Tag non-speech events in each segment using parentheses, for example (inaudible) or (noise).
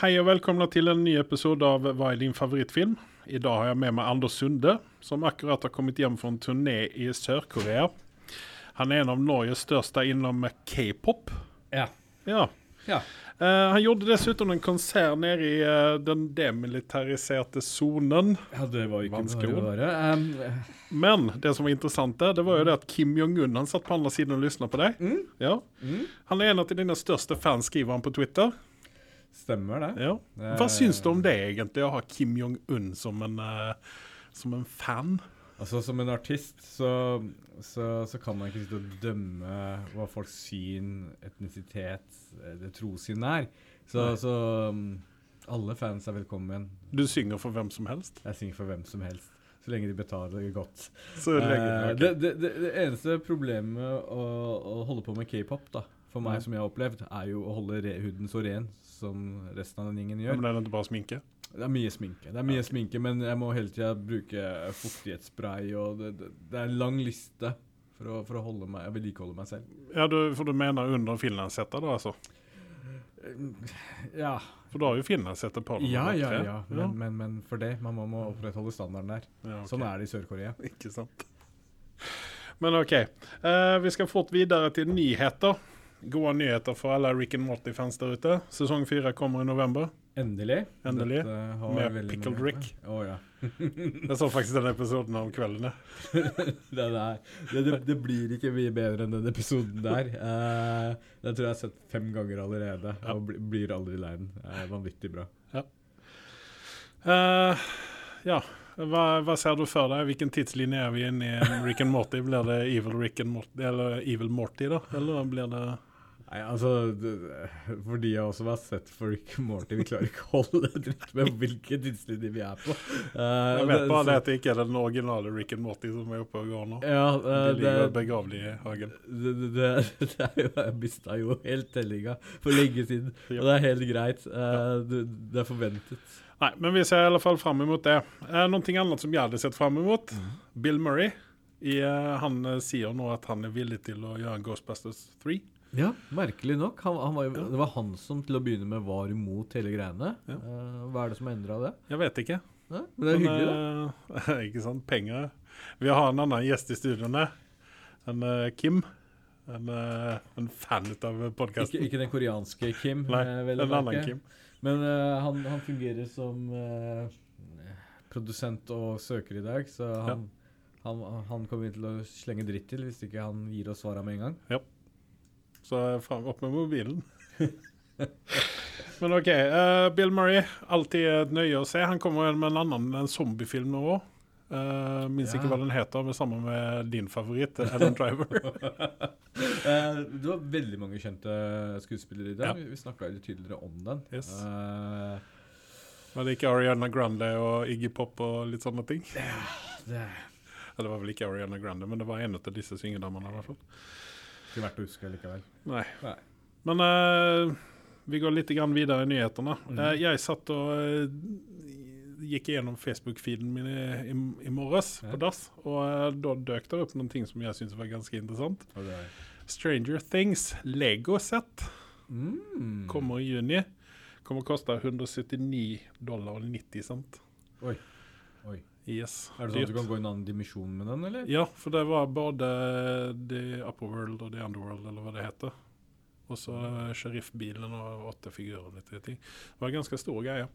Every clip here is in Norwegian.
hei og velkomna til en ny episode av Hva er din favorittfilm? I dag har jeg med meg Anders Sunde, som akkurat har kommet hjem fra en turné i Sør-Korea. Han er en av Norges største innom k-pop. Ja. Ja. ja. Uh, han gjorde dessuten en konsert nede i uh, den demilitariserte sonen. Ja, det var ikke Vanskelig ord. Um, Men det som var interessant der, det var jo det at Kim Jong-un han satt på andre siden og lyttet på deg. Mm. Ja. mm, Han er en av dine største fans, skriver han på Twitter. Stemmer det. Ja. Hva syns du om det, egentlig, å ha Kim Jong-un som, en, eh, som en fan? Altså, Som en artist så, så, så kan man ikke sitte og dømme hva folks syn, etnisitet, eh, det trossyn er. Så, så um, alle fans er velkommen. Du synger for hvem som helst? Jeg synger for hvem som helst. Så lenge de betaler godt. Så lenge, okay. det, det, det, det eneste problemet å, å holde på med k-pop, da, for meg som jeg har opplevd, er jo å holde huden så ren som resten av den gjengen Ja, gjør. men er det bare sminke? Det er mye sminke, Det er mye sminke, men jeg må hele tida bruke fuktighetsspray, og det, det, det er en lang liste for å, for å holde meg, vedlikeholde meg selv. Ja, du, For du mener under finlandshetta, da, altså? Ja, For du har jo finlandshette på deg. ja, ja, ja, Men, ja. Men, men, men for det, man må, må opprettholde standarden der. Ja, okay. Sånn er det i Sør-Korea. Ikke sant. Men OK. Uh, vi skal fort videre til nyheter. Gode nyheter for alle Rick and Morty-fans der ute. Sesong fire kommer i november. Endelig. Endelig. Med Pickled Rick. Å ja. (laughs) Jeg så faktisk den episoden om kveldene. (laughs) det, det, det, det blir ikke mye bedre enn den episoden der. Uh, den tror jeg har sett fem ganger allerede, Ja. og bli, blir aldri lei den. Uh, vanvittig bra. Eh, ja. Hva, hva ser du for deg? Hvilken tidslinje er vi inne i? Rick and Morty? Blir det Evil Rick and Morty, eller Evil Morty, da? Eller blir det Nei, altså Fordi jeg som har sett and Morty, vi klarer ikke å holde dritt med hvilken tidslinje vi er på. Uh, Jeg vet bare det så- at det ikke er den originale Rick and Morty som er oppe og går nå. Ja, uh, De ligger det, begravelig i hagen. det, det, det, (laughs) det er jo, Jeg mista jo helt tellinga for lenge siden, Ja. og det er helt greit. Eh, det, det er forventet. Nei, men vi ser i alle fall fram imot det. Eh, noe annet som jeg hadde sett fram imot, Bill Murray. I, han sier nå at han er villig til å gjøre Ghostbusters 3. Ja, merkelig nok. Han, han var jo, Det var han som til å begynne med var imot hele greiene. Ja. Eh, hva er det som endra det? Jeg vet ikke. Ja, men det er hyggelig, da. Men, eh, (laughs) ikke sant, penger. Vi har en annen gjest i studioene. En uh, Kim. En, uh, en fan av Ikke, podkasten. ikke den koreanske Kim. Nei, en annen. Kim. Men uh, han, han fungerer som produsent og søker i dag, så han, han, han kommer vi til å slenge dritt til hvis ikke han gir oss svara med en gang. Så faen, opp med mobilen. (laughs) Men OK. Uh, Bill Murray, alltid et nøye å se. Han kommer med en annen en zombiefilm nå òg. Uh, minns Ja. ikke hva den heter, men sammen med din favoritt, Adam (laughs) Driver. uh, det var veldig mange kjente skuespillere i den. Ja. Vi, vi snakka litt tydeligere om den. Yes. Uh, Var det ikke Ariana Grande og Iggy Pop og litt sånne ting? det Ja, det var vel ikke Ariana Grande, men det var en av disse syngedamene. i hvert fall. Ikke verdt å huske likevel. Nei. Nei. Men uh, vi går litt grann videre i nyhetene. Mm. Uh, jeg satt og uh, gikk gjennom Facebook-feeden min i, i, i morges Ja. på dass, og da døk det opp noen ting som jeg syntes var ganske interessant. Okay. er Stranger Things Lego-sett mm. kommer i juni. Kommer å koste 179 dollar og 90 cent. Oi. Yes. Er det sånn at du kan gå i en annen dimensjon med den, eller? Ja, for det var både The Upperworld og The Underworld, eller hva det heter. Og så sheriffbilen og åtte figurer og ting. Det var ganske stor greie.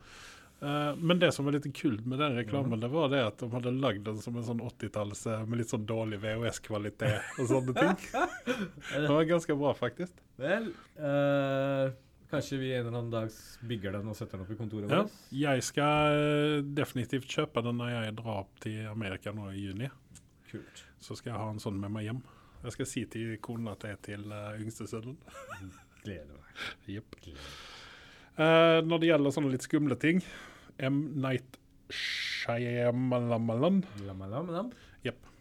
Uh, men det som var litt kult med den reklamen, det var det at de hadde lagd den som en sånn 80-talls eh, med litt sånn dårlig VHS-kvalitet og sånne ting. (laughs) Det var ganske bra, faktisk. Vel, eh, kanskje vi en eller annen dag bygger den og setter den opp i kontoret Ja. vårt? Jeg skal eh, definitivt kjøpe den når jeg drar opp til Amerika nå i juni. Kult. Så skal jeg ha en sånn med meg hjem. Jeg skal si til konen at det er til uh, yngstesønnen. Gleder meg. (laughs) Jepp. Uh. Eh, når det gjelder sånne litt skumle ting M. Night Shyamalan lam.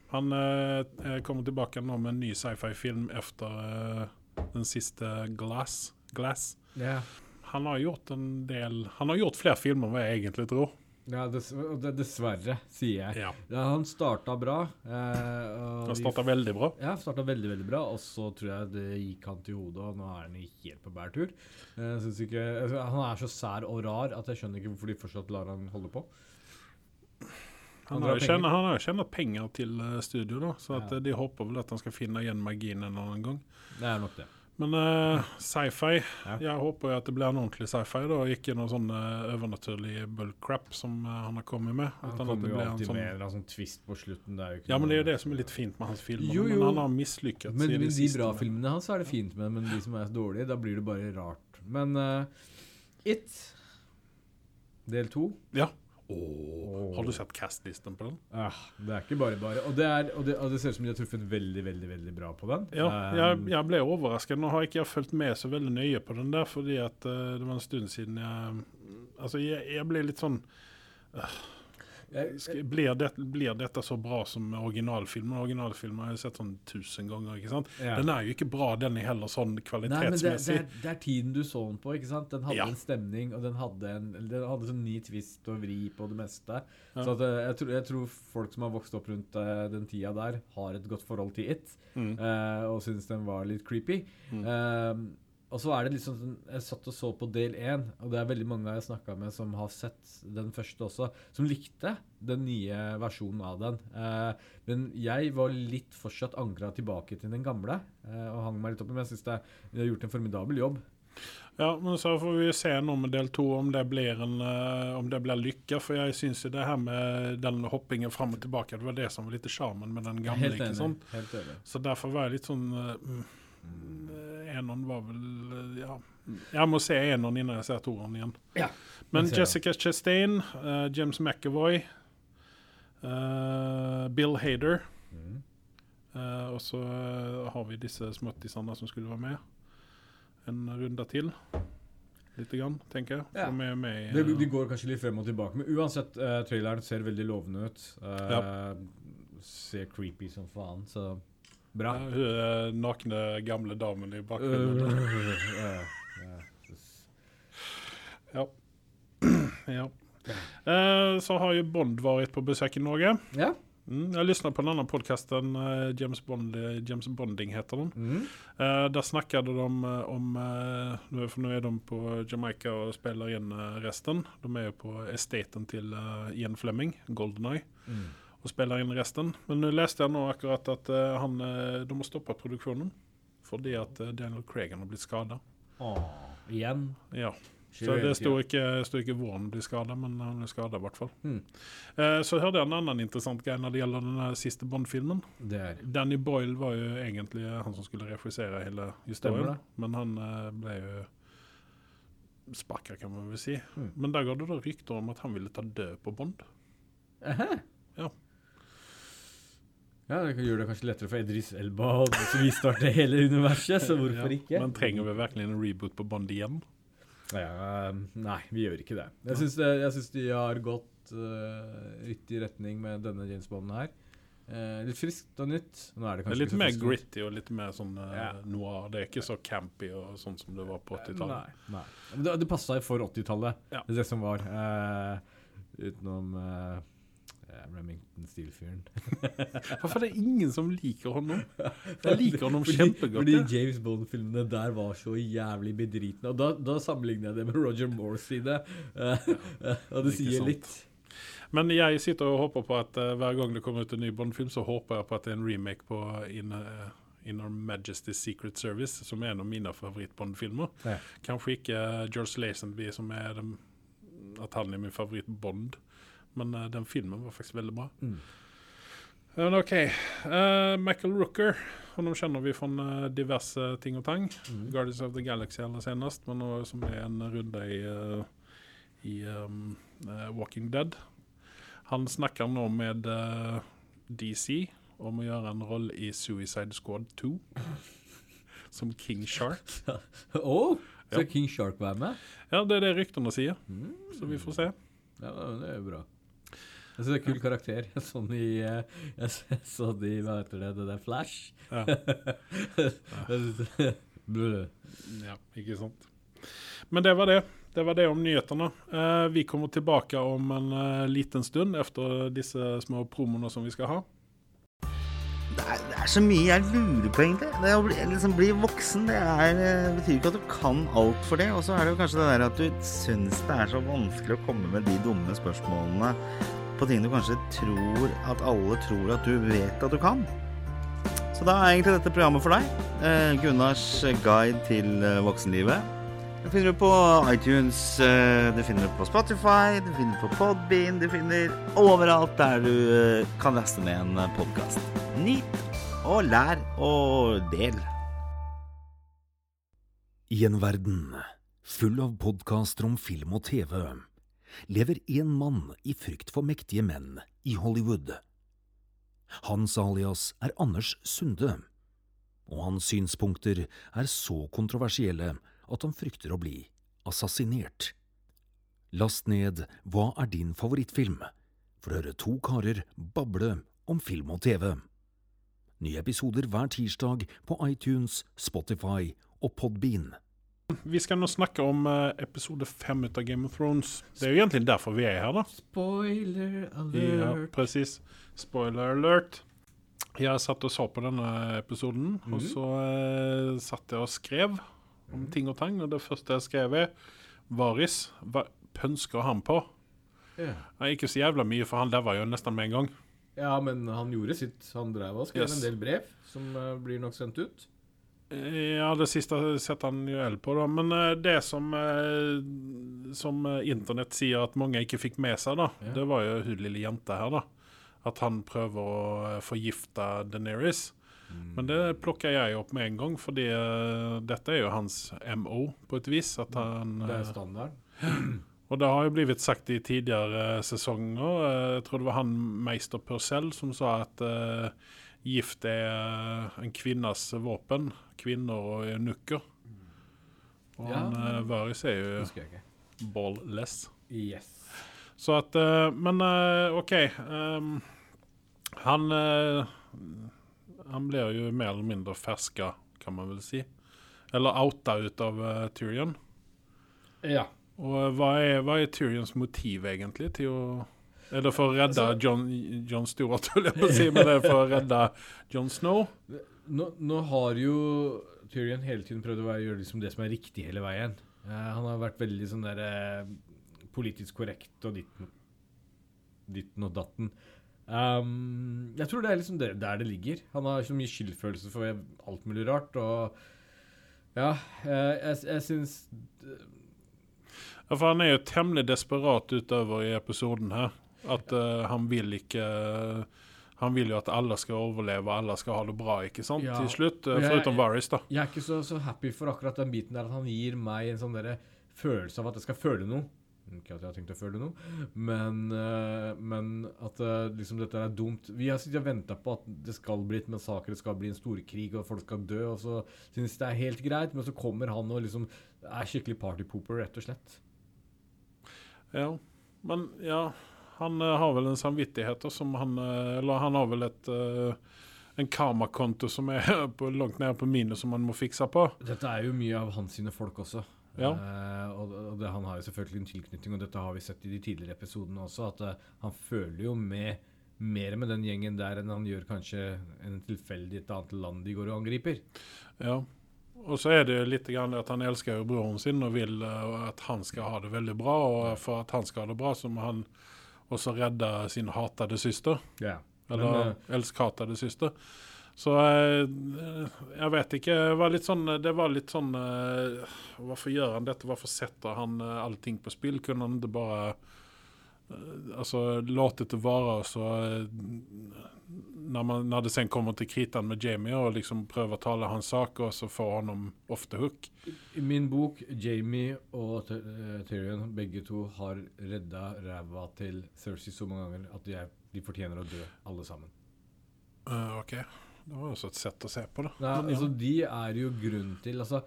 Han uh, kommer tilbake nå med en ny sci-fi-film etter uh, den siste Glass. Glass. Ja. Han har gjort en del Han har gjort flere filmer enn hva jeg egentlig tror. Ja, dess, dessverre, sier jeg. Ja. Ja, han starta bra. Eh, Han starta veldig bra. Ja, starta veldig veldig bra, og så tror jeg det gikk han til hodet, og nå er han helt på bærtur. Eh, ikke, altså, han er så sær og rar at jeg skjønner ikke hvorfor de fortsatt lar han holde på. Han penger. han har jo tjent penger til eh, studio, da, så Ja. eh, de håper vel at han skal finne igjen magien en annen gang. Det er nok det. Men uh, sci-fi Ja. Jeg håper jo at det blir en ordentlig sci-fi, da, og ikke noe sånn eh, overnaturlig bullcrap som uh, han har kommet med. Han kommer det jo alltid sånn- med en eller annen sånn twist på slutten. Det er jo ikke Ja, men det er jo det som er litt fint med hans filmer. Jo, Men han har mislykkes Men, det de bra bra filmene hans er det fint med, men de som er dårlige, da blir det bare rart. Men uh, It, del to Ja. Har du sett castlisten på den? ah, Det er ikke bare bare. Og det, er, og, det, og det ser ut som de har truffet veldig, veldig veldig bra på den. Ja, Um, jeg, jeg ble overrasket. Nå har ikke jeg fulgt med så veldig nøye på den der, fordi at uh, det var en stund siden jeg Altså, jeg, jeg ble litt sånn jeg- Skal- Blir, det, blir dette så bra som originalfilmen? Originalfilmen har jeg sett sånn tusen ganger. ikke sant? Ja. Den er jo ikke bra, den er heller sånn Nei, men det, kvalitetsmessig. det, er, det er tiden du så den på. ikke sant? Den hadde Ja. en stemning, og den hadde en den hadde sånn ny twist og vri på det meste. Ja. Så at, eh, jeg, tror, jeg tror folk som har vokst opp rundt uh, den tida der, har et godt forhold til It, Mm. uh, og syns den var litt creepy. Mm. Eh, og så er det liksom sånn Jeg satt og så på del én, og det er veldig mange jeg snakka med som har sett den første også, som likte den nye versjonen av den. Eh, men jeg var litt fortsatt angra tilbake til den gamle, eh, og hang meg litt opp i Men jeg syns de har gjort en formidabel jobb. Ja, men så får vi se nå med del to om det blir en eh, om det blir lykke. For jeg syns jo det her med den hoppingen fram og tilbake, det var det som var litt sjarmen med den gamle. Helt ikke sant? Helt enig. Så derfor var jeg litt sånn eh, mm, Enon var vel eh, Ja. Jeg må se Enon innan jeg ser toeren igjen. Ja, Men det. Jessica Chastain, uh, James McAvoy, uh, Bill Hader Mm. uh, Og så har vi disse småttisene som skulle være med. En runde til. Litt, grann, tenker jeg. Ja. Med, de med i Det, de går kanskje litt frem og tilbake, men uansett, traileren ser veldig lovende ut. Ja. Ser creepy som faen, så bra. ja, hun er nakne gamle damen i bakgrunnen. Uh, (laughs) Ja. (clears throat) ja. Eh, så har ju Bond varit på besök i Norge. ja. Mm, jag lyssnade på en annan podcast, en, uh, James, Bond, eh, James Bonding heter den. Mm. Eh, där snackade de om, nu, för nu är de på Jamaica och spelar in resten. De är på estaten till Ian Fleming, Goldeneye, Mm. Och spelar inn resten. Men nå leste jeg nå akkurat at eh, han, eh, de har stoppat produksjonen fordi at att eh, Daniel Craig har blitt skada. Igjen. Ja. Så det sto ikke, står ikke hvor han blir skada, men han er skada i hvert fall. Mm. Eh, så hørte jeg en annen interessant greie når det gjelder den siste Bond-filmen. Danny Boyle var jo egentlig han som skulle regissere hele historien, men han ble jo sparka, kan man vel si. Mm. Men der går det da rykter om at han ville ta død på Bond. Aha. Ja. Ja, det gjør det kanskje lettere for Edris Elba å restarte hele universet, så hvorfor Ja, ikke? Men trenger vi virkelig en reboot på Bond igjen? Ja, nei, vi gjør ikke det. Jeg syns, det, jeg syns de har gått uh, riktig retning med denne James Bonden her. Uh, litt friskt og nytt. Nå er det Det er litt mer friskt gritty og litt mer sånn uh, Ja. noir. Det er ikke så campy og sånn som det var på 80-tallet. Nei. nei. Det, det passa for 80-tallet, Ja. det som var. Uh, utenom uh, Remington Steel-fyren. (laughs) Hvorfor er det ingen som liker honom? (laughs) Jeg liker honom kjempegodt. Fordi. James Bond-filmene der var så jævlig bedritne. Og da, da sammenligner jeg det med Roger Moore sine. Eh, (laughs) eh, og det sier sant. litt. Men jeg sitter og håper på at uh, hver gang det kommer ut en ny Bond-film, så håper jeg på at det er en remake på In, uh, In Our Majesty's Secret Service, som er en av mine favoritt-Bond-filmer. Ja. Kanskje ikke eh, George Lazenby, som er den, at han er min favoritt-Bond, men uh, den filmen var faktisk veldig bra. Mm. Men OK. Uh, Michael Rooker, honom kjenner vi fra eh, diverse ting og tang. Mm. Guardians of the Galaxy aller senest, men nå som er en runde i, uh, i um, uh, Walking Dead. Han snakker nå med DC om å gjøre en rolle i Suicide Squad 2. (laughs) Som King Shark. (laughs) Å, så Ja. King Shark være med? Ja, det er det ryktene sier, Mm. så vi får se. Ja, det er bra. Jeg synes det er kul karakter. Sånn i eh, Jeg så det i Hva heter det? Det der Flash? Ja, (laughs) ja ikke sant. Men det var det. Det var det om nyhetene. Eh, vi kommer tilbake om en eh, liten stund efter disse små promoene som vi skal ha. Det er, det er så mye jeg lurer på, egentlig. Det å bli, liksom bli voksen det er, det betyr ikke at du kan alt for det. Og så er det jo kanskje det der at du syns det er så vanskelig å komme med de dumme spørsmålene på ting du kanskje tror at alle tror at du vet at du kan. Så da er egentlig dette programmet for deg. Eh, Gunnars guide til eh, voksenlivet. Det finner du på iTunes, eh, du finner det på Spotify, du finner det på Podbean, du finner overalt der du kan laste ned en podkast. Nyt og lær og del. I en verden full av podkaster om film og TV lever én mann i frykt for mektige menn i Hollywood. Hans alias er Anders Sunde, og hans synspunkter er så kontroversielle at han frykter å bli assassinert. Last ned Hva er din favorittfilm? for å høre to karer bable om film og TV. Nye episoder hver tirsdag på iTunes, Spotify og Podbean. Vi skal nå snakke om eh, episode fem av Game of Thrones. Det er jo egentlig derfor vi er her, da. Spoiler alert. Ja, presis. Spoiler alert. Jeg satt og så på denne episoden, og så eh, satt jeg og skrev om ting og tang. Og det første jeg skrev, er Varis. Hva pønsker han på? Ja. Ja, ikke så jævla mye, for han lever jo nesten med en gang. ja, men han gjorde sitt. Han drev og skrev Yes. en del brev, som uh, blir nok sendt ut. Ja, det siste setter han jo el på, da. Men eh, det som, eh, som eh, internett sier at mange ikke fikk med seg, da, Ja. det var jo hun lille jenta her, da. At han prøver å forgifte Deneris. Men det plukker jeg opp med en gang, fordi dette er jo hans MO, på et vis. At han, Det er standarden? og det har jo blitt sagt i tidligere sesonger. Jeg tror det var han Meister Purcell som sa at gift er en kvinnes våpen. Kvinner og eunukker. Og Ja. han uh, Varis er jo ball-less. Yes. Så at uh, Men uh, OK. Um, han eh, Han blir jo mer eller mindre ferska, kan man vel si. Eller outa ut av eh, Tyrion. Ja. Og eh, hva er, hva er Tyrions motiv egentlig til å Er det for å redde Altså- John, John Stewart, (laughs) vil jeg på å si, men det er for å redde John Snow? Nå, nå har jo Tyrion hele tiden prøvd å gjøre liksom det som er riktig hele veien. Uh, han har vært veldig sånn der uh, politisk korrekt og ditten, ditten og datten. Um, jeg tror det er liksom der, der det ligger. Han har så mye skyldfølelse for alt mulig rart. Og ja, eh, jeg, jeg syns Ja, for han er jo temmelig desperat utover i episoden her. At uh, han vil ikke Han vil jo at alle skal overleve, alle skal ha det bra, ikke sant? Ja. Til slutt. eh, Foruten Varys, da. Jeg er ikke så, så happy for akkurat den biten der at han gir meg en sånn derre følelse av at jeg skal føle noe. Ikke at jeg har tenkt å føle noe, men, eh, men at eh, liksom dette er dumt. Vi har sittet og venta på at det skal bli et massakre, det skal bli en storkrig, og folk skal dø, og så synes det er helt greit, men så kommer han og liksom er skikkelig partypooper, rett og slett. Ja. Men ja, han eh, har vel en samvittighet som han eh, Eller han har vel et eh, en karmakonto som er (laughs) på, langt nede på minus som han må fikse på. Dette er jo mye av hans sine folk også. Ja. Uh, og og det, han har jo selvfølgelig en tilknytning, og dette har vi sett i de tidligere episodene også, at uh, han føler jo med mer med den gjengen der enn han gjør kanskje en tilfeldig et annet land de går og angriper. Ja. Og så er det litt grann at han elsker jo broren sin og vil uh, at han skal ha det veldig bra. Og for at han skal ha det bra, så må han også redde sin hatede søster. Ja. Eller Men, elskhatede søster. Så eh, jeg vet ikke. Det var litt sånn, det var litt sånn Hvorfor gjør han dette? Hvorfor setter han eh, allting på spill? Kunne han ikke bare altså, låtit det være, og så når, man, når det sen kommer til kritan med Jamie og liksom prøver å tale hans sak, og så får han ofte hook. I min bok, Jamie og eh, Tyrion, begge to har redda ræva til Cersei så mange ganger at de, er, de fortjener å dø, alle sammen. Uh, OK. Det var også et sett å se på da. Nei, Men ja. altså, de er jo grunnen til Altså,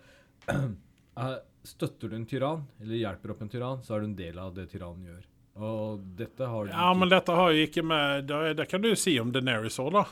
(clears throat) eh, støtter du en tyrann, eller hjelper opp en tyrann, så er du en del av det tyrannen gjør. Og dette har de Ja, men dette har jo ikke med Det, det kan du jo si om Deneris òg, da.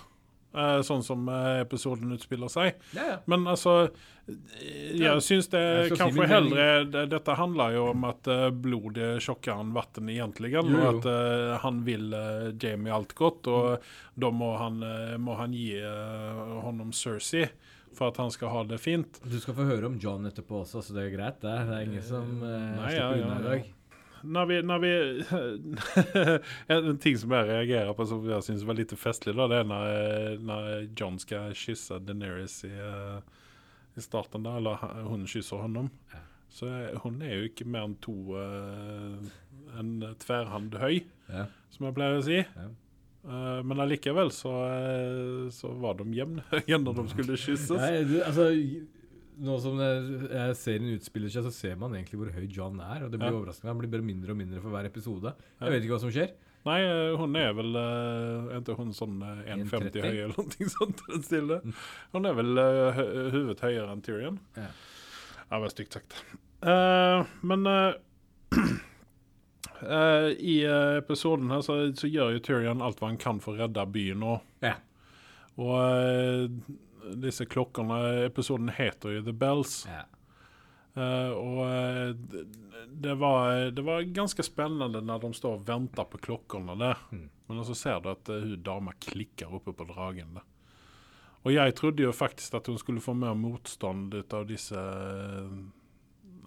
eh, sånn som eh, episoden utspiller seg. Ja, ja. Men altså eh, Jeg syns det Jeg kanskje si heller det, Dette handler jo om at eh, blod er tjukkere enn vann, egentlig. Jo, jo. Og at uh, han vil uh, Jamie alt godt, og da må han, uh, må han gi uh, honom Cersei for at han skal ha det fint. Du skal få høre om John etterpå også, så det er greit, det. Det er ingen som uh, Nei, slipper ja, unna i dag. Når vi, når vi (laughs) En ting som jeg reagerer på som jeg syns var litt festlig, da, det er når, eh, når John skal kysse Deneris i, eh, i starten, da, eller hun kysser honom. Så er- hun er jo ikke mer enn to eh, En tverrhand høy, Ja. som jeg pleier å si. Ja. Uh, men allikevel så, eh, så var de jevnhøye (laughs) når de skulle kysses. Nei, du, altså, nå som eh, serien utspiller seg, så ser man egentlig hvor høy John er. Og det blir Ja. overraskende. Han blir bare mindre og mindre for hver episode. Jeg vet ikke hva som skjer. Nei, eh, hun er vel eh, Er ikke hun sånn eh, 1,50 høy eller noe (laughs) sånt? den? Mm. Hun er vel uh, hodet høyere enn Tyrion. Ja. Det var stygt sagt. Uh, men uh, uh, (clears throat) i eh, episoden her så, så gjør jo Tyrion alt hva han kan for å redde byen. Og, Ja. og eh, disse klokkene Episoden heter jo The Bells. Ja. Uh, og eh, det, det, var, det var ganske spennende når de står og venter på klokkene der. Mm. Men så ser du at uh, hun dama klikker oppe på dragen. der. Og jeg trodde jo faktisk at hun skulle få mer motstand ut av disse uh,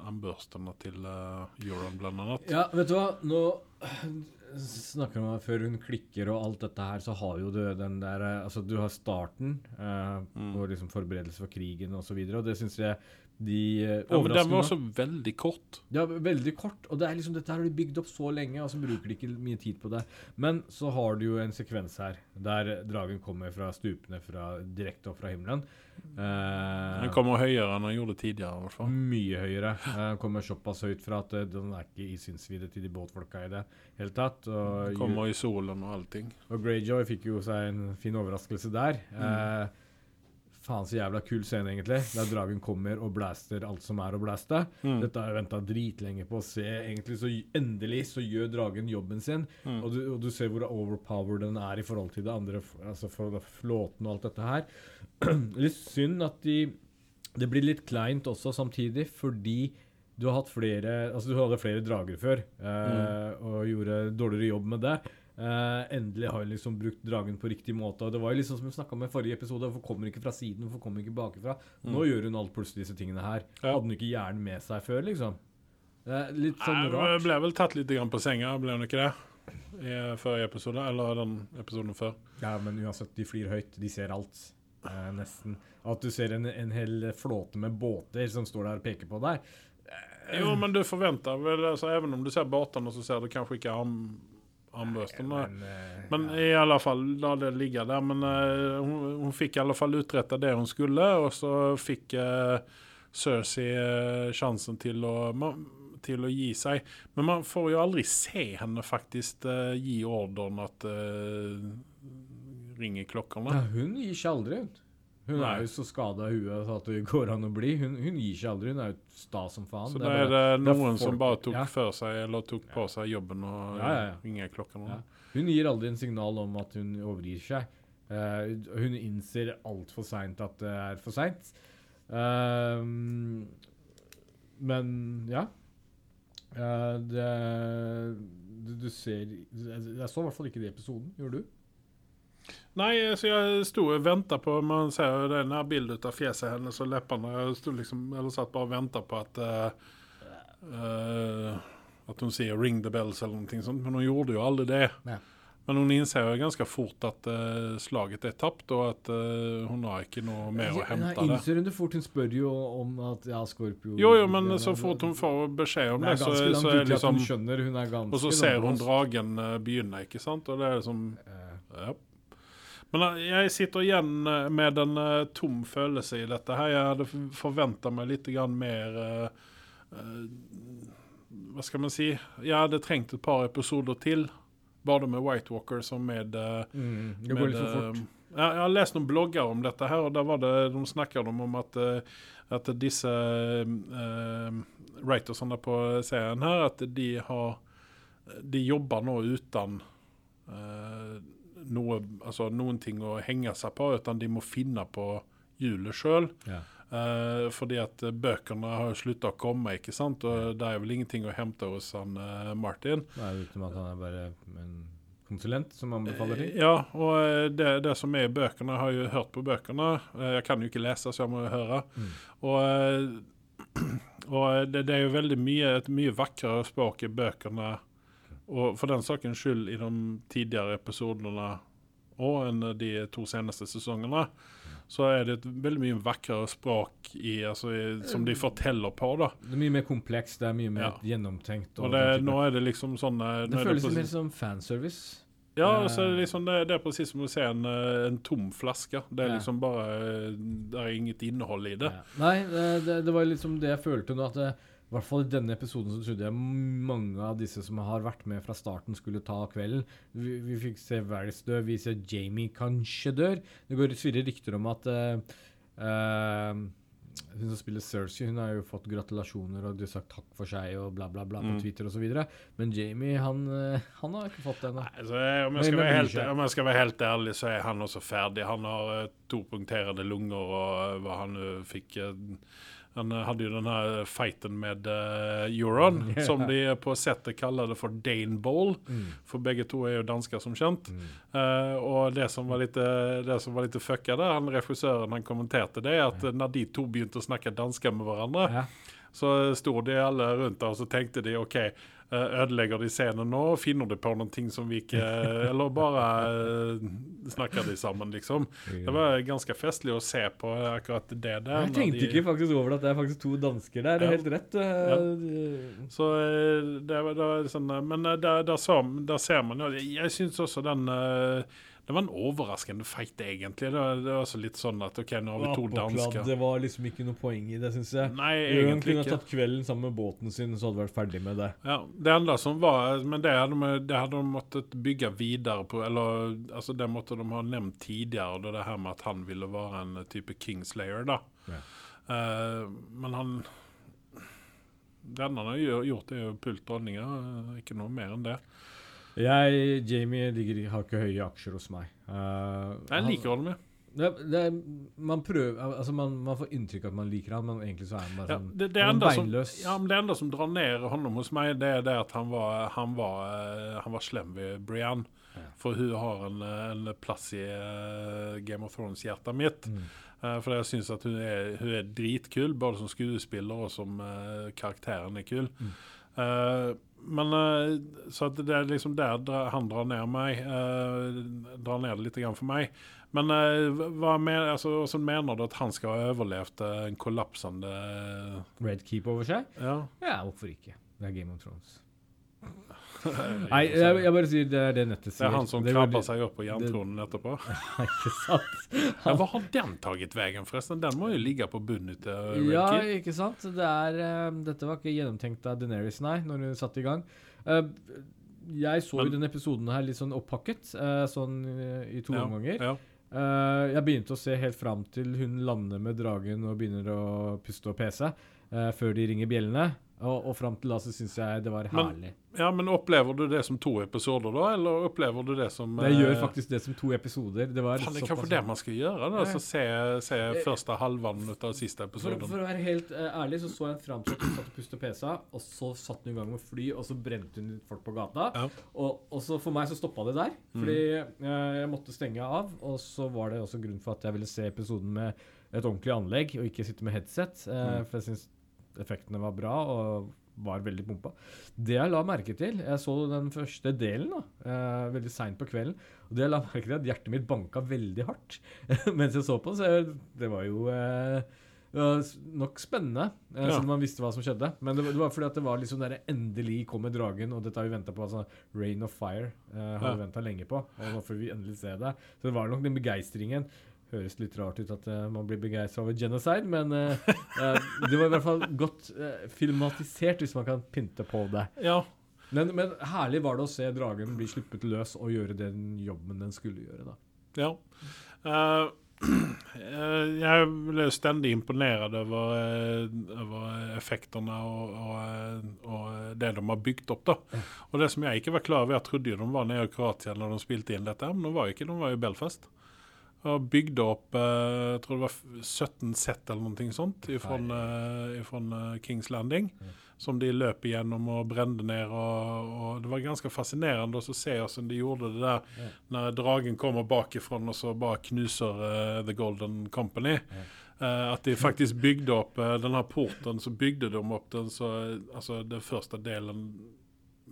armbørstene til uh, Euron, blant annet. Ja, vet du hva? Nå snakker om før hun klikker og alt dette her, så har jo du den der eh, Altså, du har starten uh, Mm. på liksom forberedelse for krigen og så videre, og det syns jeg de eh, Ja, men den var også veldig kort. Ja, veldig kort. Og det er liksom, dette har de bygd opp så lenge, og så bruker de ikke mye tid på det. Men så har du jo en sekvens her der dragen kommer fra stupene fra, direkte opp fra himmelen. Uh, Den kommer høyere enn den gjorde tidligere. i hvert fall. mye høyere. Den Den kommer såpass høyt fra at eh, den er ikke i synsvidde til de båtfolka i det hele tatt. Og, Den kommer i solen og allting. og Greyjoy fikk jo seg en fin overraskelse der. Mm. Eh, faen så jævla kul scene, egentlig. Der dragen kommer og blaster alt som er å blaste. Mm. Dette har jeg venta dritlenge på å se. Egentlig så Endelig så gjør dragen jobben sin. Mm. Og, du, og du ser hvor overpowered den er i forhold til det andre, altså for flåten og alt dette her. (clears throat) litt synd at de Det blir litt kleint også samtidig, fordi du har hatt flere Altså, du hadde flere drager før, eh, og gjorde dårligere jobb med det. Eh, endelig har hun liksom brukt dragen på riktig måte. Og det var jo liksom som vi snakka om i forrige episode, hvorfor kommer hun ikke fra siden, hvorfor kommer hun ikke bakifra? Nå gjør hun alt plutselig disse tingene her. Ja. Hadde hun ikke hjernen med seg før, liksom? Er litt sånn Nei, rart. Jeg ble vel tatt litt grann på senga, ble hun ikke det? I forrige episode, eller den episoden før. Ja, men uansett, de flyr høyt. De ser alt. Uh, nesten. At du ser en, en hel flåte med båter som står der og peker på deg. Jo, men du forventer vel altså, Even om du ser båtene, så ser du kanskje ikke armbørstene. Men, eh, Men ja. i alle fall, la det ligge der. Men uh, hun, hun fikk i alle fall utretta det hun skulle, og så fikk uh, Cersei uh, sjansen til å, man, til å gi seg. Men man får jo aldri se henne faktisk gi ordren at ringer klokkene. ja, hun gir seg aldri, hun. Hun Nei. er jo så skada i huet at det går an å bli. Hun, hun gir seg aldri. Hun er jo sta som faen. Så da er det, bare- det er noen som bare tok ja. for seg, eller tok på seg jobben og Ja, ja, ringer klokkene. Ja. Hun gir aldri en signal om at hun overgir seg. Uh, hun innser altfor seint at det er for seint. Uh, men ja. Uh, det du, du ser Jeg så i hvert fall ikke det i episoden. Gjorde du? Nei, så jeg sto og venta på Man ser jo det her bildet av fjeset hennes og leppene. Jeg sto liksom, eller satt bare og venta på at uh, At hun sier 'ring the bells' eller noe sånt. Men hun gjorde jo aldri det. Nei. Men hun innser jo ganske fort at uh, slaget er tapt, og at uh, hun har ikke noe mer å hente nei, innser hun det fort? Hun spør jo om at ja, Scorpio Jo, jo, men så fort hun får beskjed om det så, så er liksom hun skjønner. Hun er ganske Og så ser hun dragen uh, begynne, ikke sant? Og det er liksom Ja. Men eh, jeg sitter igjen eh, med en eh, tom følelse i dette her. Jeg hadde forventa meg litt grann mer Hva skal man si? Jeg hadde trengt et par episoder til. Både med White Walker som med, mm, det går med litt for fort. jeg har lest noen blogger om dette, her, og der var det, de snakket de om at, at disse uh, writersene på serien her, at de har De jobber nå uten eh, noe, altså, noen ting å henge seg på, utan de må finne på hjulet sjøl. Ja. Eh, fordi at eh, bøkene har slutta å komme, ikke sant? og det er vel ingenting å hente hos han uh, Martin. Nei, utenom uten at han er bare en konsulent som anbefaler ting. Ja, og eh, det, det som er i bøkene, jeg har jo hørt på bøkene. Eh, Jeg kan jo ikke lese, så jeg må jo høre. Mm. Og, eh, (clears throat) og det, det er jo veldig mye, et mye vakrere språk i bøkene, og for den sakens skyld i de tidligere episodene og enn de to seneste sesongene, så er det et veldig mye vakrere språk i, altså, i, som de forteller på. da. Det er mye mer komplekst, det er mye mer Ja. gjennomtenkt. Og det, nå er det liksom sånn eh, det føles litt som fanservice. Ja, så er det, liksom, det, det er precis som å se en, eh, en tom flaske. Det er Ja. liksom bare Det er inget innhold i det. Ja. Nei, det, det, det var liksom det jeg følte nå. At det, i hvert fall i denne episoden så trodde jeg mange av disse som har vært med fra starten, skulle ta kvelden. Vi, vi fikk se Varys dø, vi ser Jamie kanskje dør. Det går svirrer rykter om at uh, uh, hun som spiller Cersei, hun har jo fått gratulasjoner og de har sagt takk for seg og bla, bla, bla på Mm. Twitter osv. Men Jamie, han, eh, han har ikke fått det ennå. Altså, om, om jeg skal være helt ærlig, så er han også ferdig. Han har to punkterede lunger, og hva han fikk Han eh, hadde jo den her fighten med uh, Euron, (laughs) yeah. som de på settet kaller det for Dane Bowl. Mm. For begge to er jo dansker, som kjent. Mm. Uh, og det som var litt, eh, det som var litt fucka der, han regissøren han kommenterte det, at eh, når de to begynte å snakke dansk med hverandre, Ja. Så sto de alle rundt der og så tenkte de OK, eh, ødelegger de scenen nå? Finner de på noen ting som vi ikke (laughs) Eller bare eh, snakker de sammen, liksom? Det var ganske festlig å se på akkurat det der. Jeg tenkte de- ikke faktisk over det at det er faktisk to dansker der. Det er Ja. helt rett. Ja. Så eh, det var, det var sånn eh, Men da der, der, så, der ser man jo Jeg syns også den eh, Det var en overraskende fight, egentlig. Det var, det var litt sånn at OK, nå har vi to dansker. Det var liksom ikke noe poeng i det, syns jeg. Nei, Hun kunne ikke. tatt kvelden sammen med båten sin, så hadde vi vært ferdig med det. Ja, Det enda som var Men det hadde, de, det hadde de måttet bygge videre på. Eller altså det måtte de ha nevnt tidligere, det, det her med at han ville være en type Kingslayer, da. Ja. Uh, men han Det enda han har gjort, er jo pult dronninga. Ikke noe mer enn det. Jeg, Jamie, ligger, har ikke høye aksjer hos meg. Uh, Jeg liker han med. det, det, man prøver Altså, man, man får inntrykk av at man liker han, men egentlig så er han bare Ja, sånn det, det, han beinløs. som, ja, men det enda som drar ned Hånden hos meg, det er det at han var, han var, eh, han var slem ved Brian. Ja. For hun har en, en plass i eh, Game of Thrones-hjertet mitt. Mm. Uh, for jeg syns at hun er, hun er dritkul, både som skuespiller og som uh, karakteren er kul. Mm. Men eh, Så det er liksom der han drar ned meg. eh, drar ned det litt grann for meg. Men eh, hva mener, altså, hvordan mener du at han skal ha overlevd en kollapsende Red Keep over seg? Ja. Ja, hvorfor ikke? Det er Game of Thrones. Nei, jeg, jeg bare sier det er det nettet sier. det er han som veldig- seg opp på jerntronen etterpå. (laughs) Ikke sant? Ja, Hva har den taget veien, forresten? Den må jo ligge på bunnen til Red Ja, ikke sant? Det er, um, dette var ikke gjennomtenkt av Deneris, nei, når hun satte i gang. Uh, jeg så Men- jo denne episoden her litt sånn opphakket, uh, sånn uh, i to Ja, omganger. Ja. Eh, jeg begynte å se helt fram til hun lander med dragen og begynner å puste og pese, eh, før de ringer bjellene. Og, og fram til da så syns jeg det var Men- herlig. ja, men opplever du det som to episoder, da? Eller opplever du det som Jeg eh, gjør faktisk det som to episoder. Det var Faen, det er kanskje det man skal gjøre? da, så Se, se Eh, første halvannen ut av siste For, episoden. for å være helt eh, ærlig, så så jeg fram til at hun satt og pustet pesa, og så satt hun i gang med fly, og så brente hun folk på gata. Ja. Og, og så for meg så stoppa det der, fordi eh, jeg måtte stenge av. Og så var det også grunn for at jeg ville se episoden med et ordentlig anlegg, og ikke sitte med headset. eh, Mm. For jeg syns effektene var bra, og var veldig pumpa. Det jeg la merke til Jeg så den første delen da, eh, veldig seint på kvelden. Og det jeg la merke til, at hjertet mitt banka veldig hardt (laughs) mens jeg så på. Så jeg, det var jo eh, nok spennende, eh, Ja. siden man visste hva som skjedde. Men det, var- det var fordi at det var liksom der endelig kommer dragen, og dette har vi venta på. altså Rain of Fire eh, har Ja. vi venta lenge på, og nå får vi endelig se det. Så det var nok den begeistringen. Høres litt rart ut at uh, man blir begeistra over genocide, men eh, det var i hvert fall godt uh, filmatisert, hvis man kan pynte på det. Ja, Men, men herlig var det å se dragen bli sluppet løs og gjøre den jobben den skulle gjøre, da. ja. (clears throat) Jeg ble stendig imponert over, over effektene og, og, og det de har bygd opp. da. Og det som jeg ikke var klar over, jeg trodde jo de var nede i Kroatia når de spilte inn dette, men de var jo ikke, de var jo i Belfast. Og bygde opp eh, jeg tror det var 17 sett eller noe sånt fra Kings Landing. Som de løp igjennom og brente ned. Og, og Det var ganske fascinerende å se hvordan de gjorde det der mm. når dragen kommer bakifra og så bare knuser eh, The Golden Company. Eh, at de faktisk bygde opp uh, den her porten, så bygde de opp den så Altså, den første delen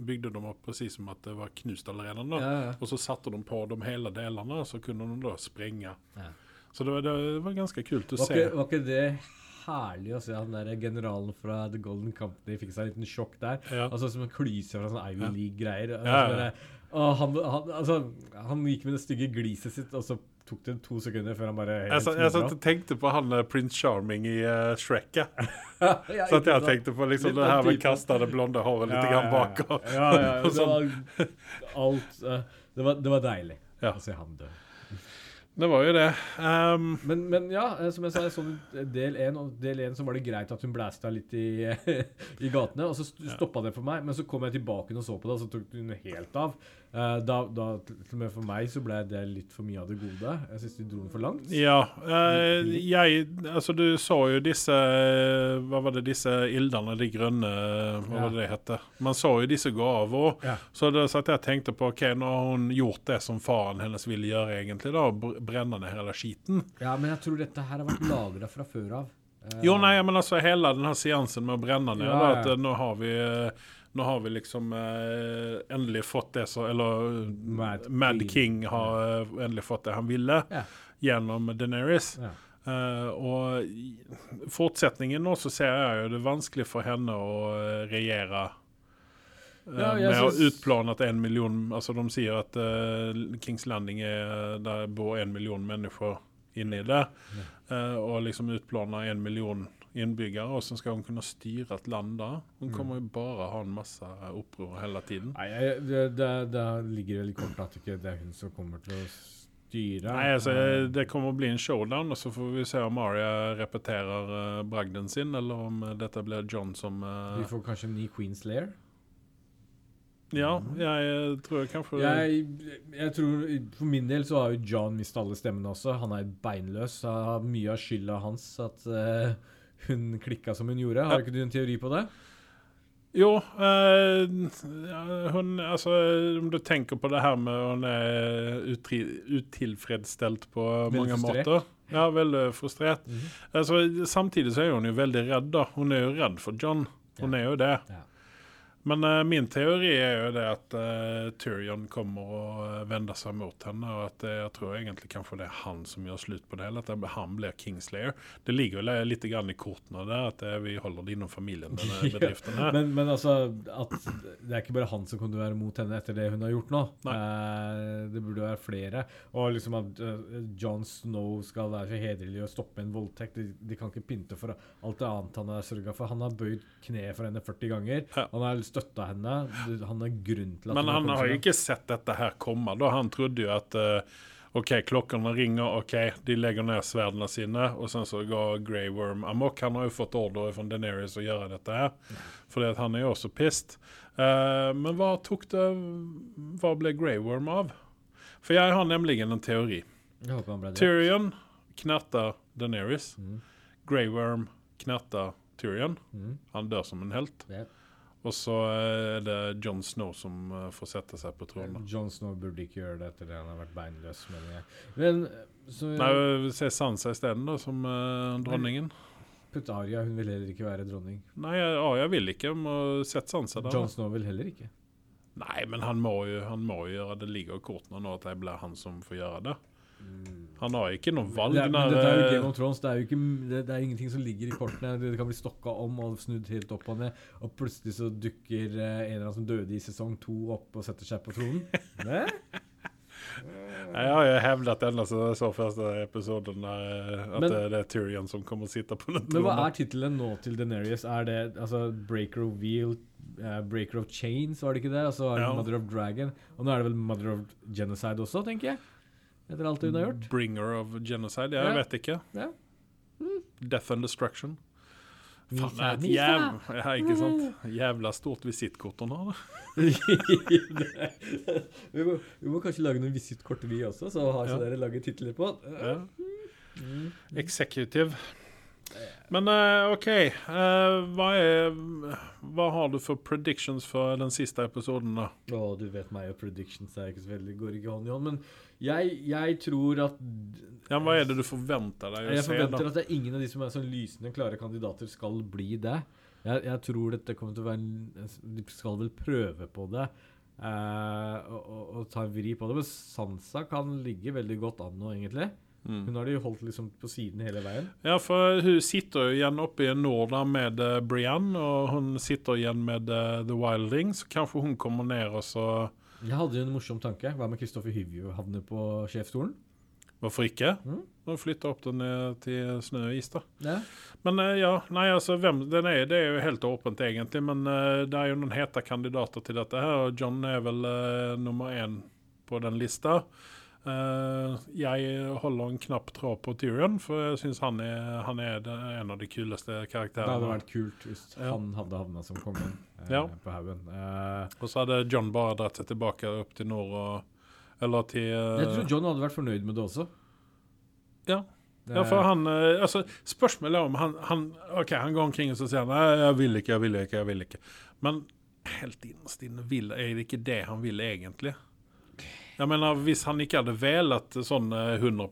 bygde de opp precis som at det var knust allerede. Da. Ja, ja. Og så satte de på de hele delene, og så kunne de da sprenge. Ja. Så det var, det var ganske kult å Var se. var ikke det herlig å se han der generalen fra The Golden Company fikk seg en liten sjokk der? Ja. Altså Som en klyse fra sånn Ivy Ja. League-greier. Ja, ja. Altså, han, han, altså, han gikk med det stygge gliset sitt, og så tok det to sekunder før han bare Jeg, jeg satt og tenkte på han eh, Prince Charming i uh, Shrek. ja. (laughs) Så at jeg tenkte på liksom det her med å kaste det blonde håret litt ja, bak. og- Ja, ja. (laughs) Det sånn. var alt uh, det, var, det var deilig Ja. å se han dø. Det var jo det. Um, Men, men ja, som jeg sa, jeg så del én, og del én så var det greit at hun blæsta litt i, (laughs) i gatene. Og så st- stoppa det for meg, men så kom jeg tilbake og så på det, og så tok hun helt av. Eh, da, da, til og med for meg så ble det litt for mye av det gode. Jeg syns de dro den for langt. ja, Uh, jeg Altså, du så jo disse eh, Hva var det, disse ildene, de grønne Hva Ja. var det det heter? Man så jo disse gå av Og, Ja. Så da satt jeg og tenkte på OK, nå har hun gjort det som faren hennes ville gjøre, egentlig, da, brenne ned hele skiten. Ja, men jeg tror dette her har vært lagra fra før av. Uh, Jo, nei, men altså hele den her seansen med å brenne ned, Ja, da, at eh, nå har vi eh, nå har vi liksom eh, endelig fått det som Eller eh, Mad Mad, King. King har ja. endelig fått det han ville Ja. gjennom Deneris. Ja. Eh, og fortsetningen nå så ser jeg jo det er vanskelig for henne å eh, regjere. eh, Ja, med med å utplane at en million Altså De sier at uh, Kings Landing er der bor en million mennesker inni det. Eh, og liksom utplane en million innbyggere. Hvordan skal hun kunne styre et land da? Hun kommer jo bare ha en masse opprør hele tiden. Nei, jeg, det, det, det ligger veldig kort at ikke det er hun som kommer til å styre. Nei, altså, Eh, Det kommer å bli en showdown, og så får vi se om Aria repeterer uh, bragden sin, eller om eh, dette blir John som uh, Vi får kanskje en ny Queen's Lair? Ja, jeg eh, tror kanskje Jeg, jeg tror For min del så har jo John mistet alle stemmene også. Han er beinløs. Så har mye av skylda hans at eh, hun klikka som hun gjorde. Har Ja. ikke du en teori på det? Jo, eh, hun Altså, om du tenker på det her med hun er utri, utilfredsstelt på Veldig mange frustrert. måter. Ja, veldig frustrert. Altså, samtidig så er hun jo veldig redd, da. Hun er jo redd for John. Hun er jo det. Ja. Men uh, min teori er jo det at uh, Tyrion kommer å uh, vende seg mot henne, og at eh, jeg tror egentlig kanskje det er han som gjør slutt på det hele. At det, han blir Kingslayer. Det ligger jo litt grann i kortene der at eh, vi holder det innom familien, (laughs) denne bedriften her. Men, men altså at Det er ikke bare han som kunne være mot henne etter det hun har gjort nå. Eh, det burde være flere. Og liksom at eh, Jon Snow skal være så hederlig og stoppe en voldtekt. De, de kan ikke pynte for alt det annet han har sørga for. Han har bøyd kneet for henne 40 ganger. Ja. Han har støtta henne. Han er grunn til at Men han har jo ikke sett dette her komme. da. Han trodde jo at eh, OK, klokkene ringer, OK, de legger ned sverdene sine, og sen så går Grey Worm amok. Han har jo fått ordre fra Deneris å gjøre dette her, fordi han er jo også pissed. Uh, men hva tok det Hva ble Grey Worm av? For jeg har nemlig en teori. Tyrion knerter Deneris. Mm. Grey Worm knerter Tyrion. Mm. Han dør som en helt. Vet. Og så er det John Snow som eh, får sette seg på tronen. Jon Snow burde ikke gjøre det etter det han har vært beinløs. mener jeg. Men så Nei, Se Sansa isteden, da, som uh, dronningen. Putt Aria, hun vil heller ikke være dronning. Nei, Aria vil ikke. Må sette Sansa der. Jon. Snow vil heller ikke. Nei, men han må jo han må jo gjøre det. ligger i kortene nå at det blir han som får gjøre det. Han har ikke noe valg. Det er, men dette er jo eh, Game of Thrones. Det er jo ikke, det, det er ingenting som ligger i kortene. Det kan bli stokka om og snudd helt opp og ned. Og plutselig så dukker eh, en eller annen som døde i sesong to opp og setter seg på tronen. Ne? (laughs) Jeg har jo hevdet enda siden jeg så første episoden der, eh, at Men- det, er Tyrion som kommer og sitter på den tronen. Men hva er tittelen nå til Daenerys? Er det altså Breaker of Wheel, uh, Breaker of Chains, var det ikke det? Og så er det Ja. Mother of Dragon. Og nå er det vel Mother of Genocide også, tenker jeg. Etter alt hun har gjort. Bringer of genocide? Jeg Ja. vet ikke. Ja. Death and destruction. Faen, det er et jæv... Ja, ikke sant? Jævla stort visittkort hun har. da. (laughs) vi, må, vi må kanskje lage noen visittkort vi også, så har Ja. dere lager titler på. Ja. Mm. Executive. Men eh, OK. eh, hva, er, hva har du for predictions for den siste episoden, da? Å, du vet meg og predictions er ikke så veldig, går ikke hånd i hånd, men jeg, jeg tror at Ja, hva er det du forventer deg å Jeg se? forventer da? at det er ingen av de som er sånn lysende klare kandidater skal bli det. Jeg, jeg tror dette kommer til å være De skal vel prøve på det. Uh, og, og, og ta en vri på det. Men Sansa kan ligge veldig godt an nå, egentlig. Mm. Hun har de holdt liksom på siden hele veien. Ja, for hun sitter jo igjen oppe i nord da med uh, Brienne, og hun sitter igjen med uh, The Wilding, så kanskje hun kommer ned og så Jeg hadde jo en morsom tanke. Hva med Kristoffer Hyvje havner på sjefsstolen? Hvorfor ikke? Mm. Og flytte opp den ned til snø og is, da. Ja. Men uh, ja, nei, altså, hvem den er, det er jo helt åpent, egentlig. Men uh, det er jo noen hete kandidater til dette her, og John er vel nummer én på den lista. Jeg holder en knapp tråd på Tyrion, for jeg syns han han er en av de kuleste karakterene. Det hadde vært kult hvis Ja. han hadde havna som kongen eh, Ja. på haugen. Eh, Og så hadde John bare dratt seg tilbake opp til nord og Eller til eh, jeg tror John hadde vært fornøyd med det også. Ja. Ja, for han eh, altså, Spørsmålet er om han, han OK, han går omkring og så sier han, nei, jeg vil ikke, jeg vil ikke, jeg vil ikke. Men helt innerst inne vil, er det ikke det han vil egentlig. Jeg mener, Hvis han ikke hadde velet sånn eh, 100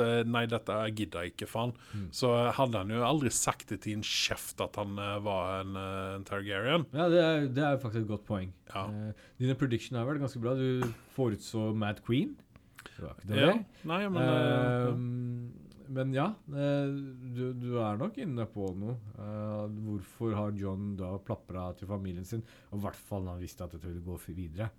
eh, Nei, dette gidder jeg ikke, faen. Mm. Så hadde han jo aldri sagt det til en kjeft at han eh, var en, eh, en Targaryen. Ja, det er, det er faktisk et godt poeng. Ja. Uh, dine prediction har vært ganske bra. Du forutså Mad Queen. Det var ikke Ja, nei, men eh, Eh, men ja, eh, du, du er nok inne på noe. Uh, hvorfor har John da plapra til familien sin? Og i hvert fall når han visste at dette ville gå videre.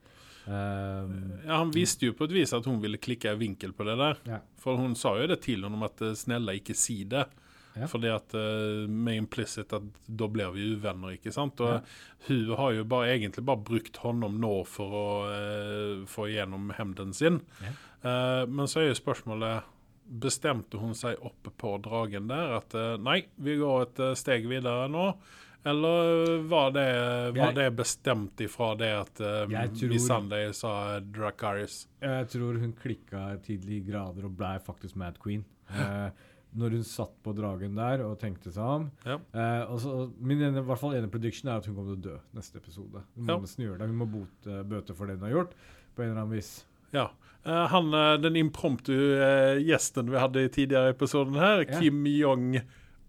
Eh, ja, Han visste jo på et vis at hun ville klikke en vinkel på det der. Ja. For hun sa jo det til honom at snella snälla ikke si det. Ja. Fordi at uh, med implicit at da blir vi uvenner, ikke sant? Og Ja. hun har jo bare, egentlig bare brukt honom nå for å uh, få igjennom hemden sin. Ja. Uh, men så er jo spørsmålet Bestemte hun seg oppe på dragen der at eh, nei, vi går et eh, steg videre nå? Eller var det, var det bestemt ifra det at uh, tror- Missandei sa Dracaris? Jeg tror hun klikka tidlig i grader og blei faktisk Mad Queen. Uh, når hun satt på dragen der og tenkte seg om. Ja. Eh, så, min ene, hvert fall ene prediction er at hun kommer til å dø neste episode. Hun må Ja. nesten gjøre det. Hun må bote, bøte for det hun har gjort. På en eller annen vis. Ja. Eh, han, eh, den impromptu eh, gjesten vi hadde i tidligere episoden her, Ja. Kim Jong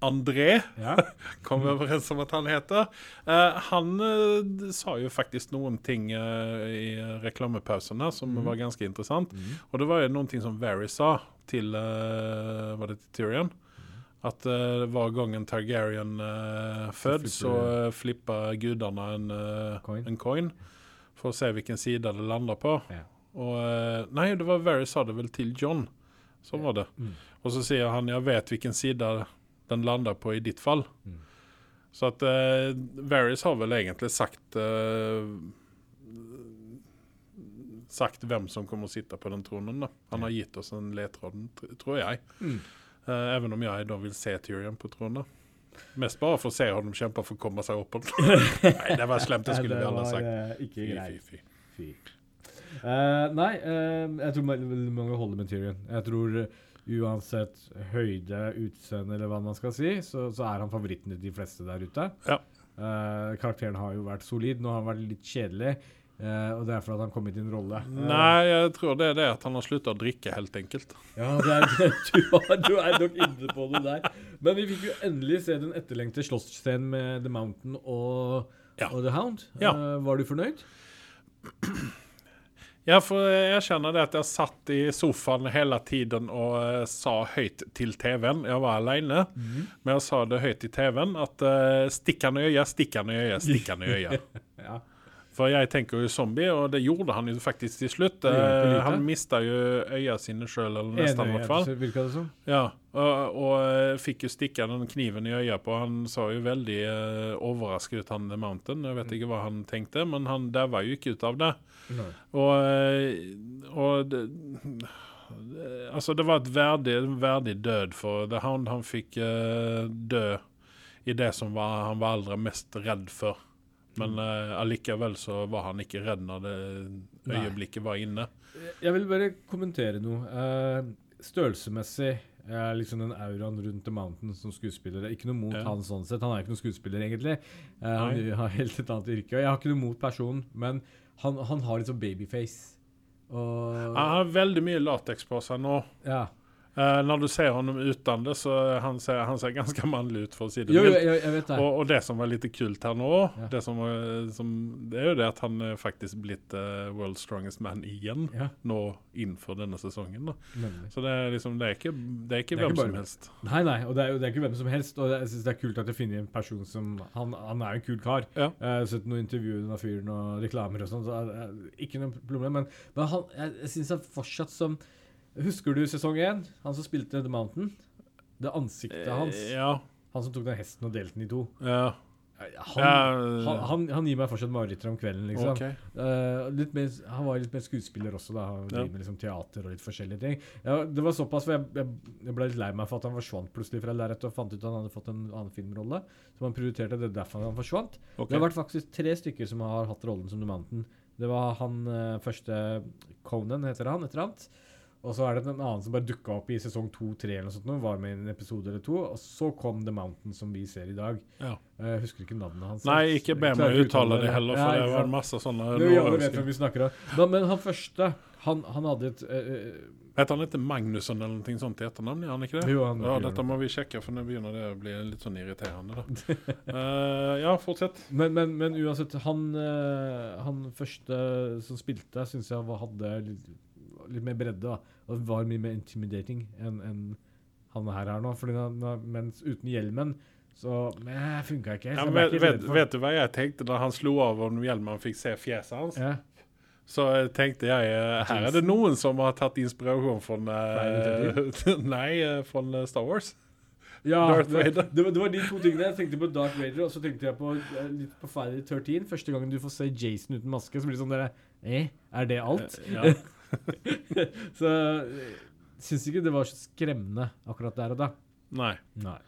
André, Ja. (laughs) kom vi overens om at han heter. Uh, han uh, sa jo faktisk noen ting uh, i reklamepausen her som mm. var ganske interessant. Mm. Og det var jo noen ting som Varys sa til Var det til Tyrion? At eh, hver gang en Targaryen føds, så flipper gudene en, Coin. en coin. For å se hvilken side det lander på. Ja. Og Nei, det var Varys sa det vel til John. Sånn var det. Mm. Og så sier han 'jeg vet hvilken side den lander på i ditt fall'. Mm. Så at uh, Varys har vel egentlig sagt uh, Sagt hvem som kommer å sitte på den tronen. da. Han har gitt oss en ledtråd, tror jeg. Mm. Eh, även om jeg da vil se Tyrion på tronen. Mest bare for å se hvordan de kjemper for å komme seg opp. (laughs) Nei, det var slemt, det skulle vi alle sagt. ikke greit. fy, fy. Fy. Uh, nei, uh, jeg tror mange holder med Tyrion. Jeg tror uansett høyde, utseende eller hva man skal si, så, så er han favoritten til de fleste der ute. Ja. Uh, karakteren har jo vært solid. Nå har han vært litt kjedelig, Uh, og det er for at han kom i en rolle. Uh, Nei, jeg tror det er det at han har sluttet å drikke, helt enkelt. Ja, er, (laughs) du, har, du er nok inne på det der. Men vi fikk jo endelig se den etterlengte slåssscenen med The Mountain og, Ja. og The Hound. Ja. Var du fornøyd? (clears throat) Jeg kjenner det at jeg satt i sofaen hele tiden og uh, sa høyt til TV-en. Jeg var alene, men jeg sa det høyt til TV-en at uh, stikk han i øyet, stikk han i øyet, stikk han i øyet. (laughs) Ja. For jeg tenker jo zombie, og det gjorde han jo faktisk til slutt. Hjelper Eh, han mista jo øya sine sjøl, eller nesten i hvert fall. virka det som. Ja, og, og eh, fikk jo stikka den kniven i øya på. Han så jo veldig uh, overrasket ut, han The Mountain. Jeg vet ikke hva han tenkte, men han daua jo ikke ut av det. Nei. Og, og det, Altså, det var et verdig, verdig død for The Hound. Han fikk uh, dø i det som var, han var aller mest redd for. Men uh, allikevel så var han ikke redd når det Nei. øyeblikket var inne. Jeg vil bare kommentere noe. Uh, størrelsesmessig er liksom den auraen rundt The Mountain som skuespiller. Ikke noe mot Ja. han sånn sett. Han er ikke noen skuespiller, egentlig. Uh, han har helt et annet yrke. Og jeg har ikke noe mot personen, men han, han har litt sånn babyface. Og Han har veldig mye lateks på seg nå. ja. Eh, når du ser honom uten det, så han ser han ser (laughs) ganske mannlig ut, for å si det mildt. Og, og det som var litt kult her nå, Ja. det, som, som, det er jo det at han faktisk blitt uh, World Strongest Man igjen, Ja, nå innenfor denne sesongen. Så det er liksom, det er ikke, det er ikke Det er hvem ikke som helst. Nei, nei, og det er jo det er ikke hvem som helst. Og jeg synes det er kult at jeg finner en person som Han, han er jo en kul kar. Ja. Jeg har sett noen intervjuer av fyren og reklamer og sånn, så er, er, ikke noe problem. Men, men han, jeg, jeg syns han fortsatt som Husker du sesong én? Han som spilte The Mountain? Det ansiktet hans. Eh, Ja. Han som tok den hesten og delte den i to. ja. Han, han, han, han gir meg fortsatt mareritt om kvelden, liksom. Okay. Uh, mer, han var litt mer skuespiller også, da. Han Ja. med liksom teater og litt forskjellige ting. Ja, det var såpass, for jeg, jeg, jeg ble litt lei meg for at han forsvant plutselig fra lerretet og fant ut at han hadde fått en annen filmrolle. Så man prioriterte det er derfor han forsvant. Okay. Det har vært faktisk tre stykker som har hatt rollen som The Mountain. Det var han uh, første Conan, heter han, et eller annet. Og så er det en annen som bare dukka opp i sesong to-tre eller noe sånt. Var med i en episode eller to. Og så kom The Mountain, som vi ser i dag. Ja. Eh, Jeg husker ikke navnet hans. Nei, ikke be meg uttale det heller, for ja, det var masse sånne Jo, ja, vet hvem vi snakker om. Men, men han første, han, han hadde et uh, Heter han ikke Magnusson eller noe sånt i etternavn? Han ikke det? Jo, han Ja, dette må vi sjekke, for nå begynner det å bli litt sånn irriterende. da. uh, (laughs) ja, fortsett. Men, men, men uansett, han, uh, han første som spilte, syns jeg hadde litt, litt mer bredde. da, Og var mye mer intimidating enn en han her er nå. Fordi da, mens uten hjelmen så funka ikke helt. Ja, vet, ikke vet, vet du hva jeg tenkte da han slo av om hjelmen fikk se fjeset hans? Ja. Så tenkte jeg her er det noen som har tatt inspirasjon fra eh, (laughs) Nei, eh, fra eh, Star Wars. Ja, det, det, var, de to tingene. Jeg tenkte på Darth Vader, og så tenkte jeg på litt på Friday 13. Første gangen du får se Jason uten maske, så blir det sånn dere Eh, er det alt? Ja. (laughs) så jeg syns ikke det var så skremmende akkurat der og da. Nei. Nei.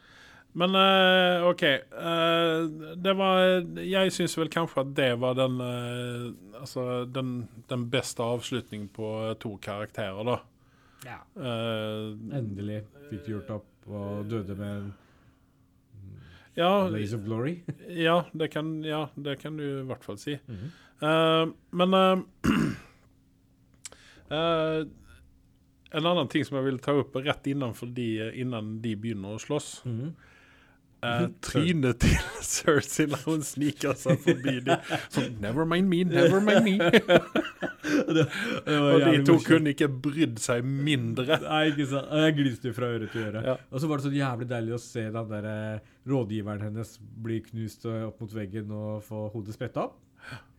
Men uh, OK. Uh, det var Jeg syns vel kanskje at det var den uh, Altså den, den beste avslutningen på eh, to karakterer, da. Ja. Eh, Endelig fikk gjort opp og døde med en ja, blaze of glory. ja, det kan, ja, det kan du i hvert fall si. Eh, men (clears throat) eh, eh, En annen ting som jeg vil ta opp rett innenfor de, innan de begynner å slåss, Mm -hmm. Uh, trynet (laughs) til (laughs) Cersei når hun sniker seg forbi dem. Sånn Never mind me, never mind me. (laughs) det, det Og de to morsomt. kunne ikke brydd seg mindre. Nei, ikke sant. Jeg gliste fra øre til øre. Ja. Og så var det så jævlig deilig å se den der eh, rådgiveren hennes bli knust eh, opp mot veggen og få hodet spretta opp.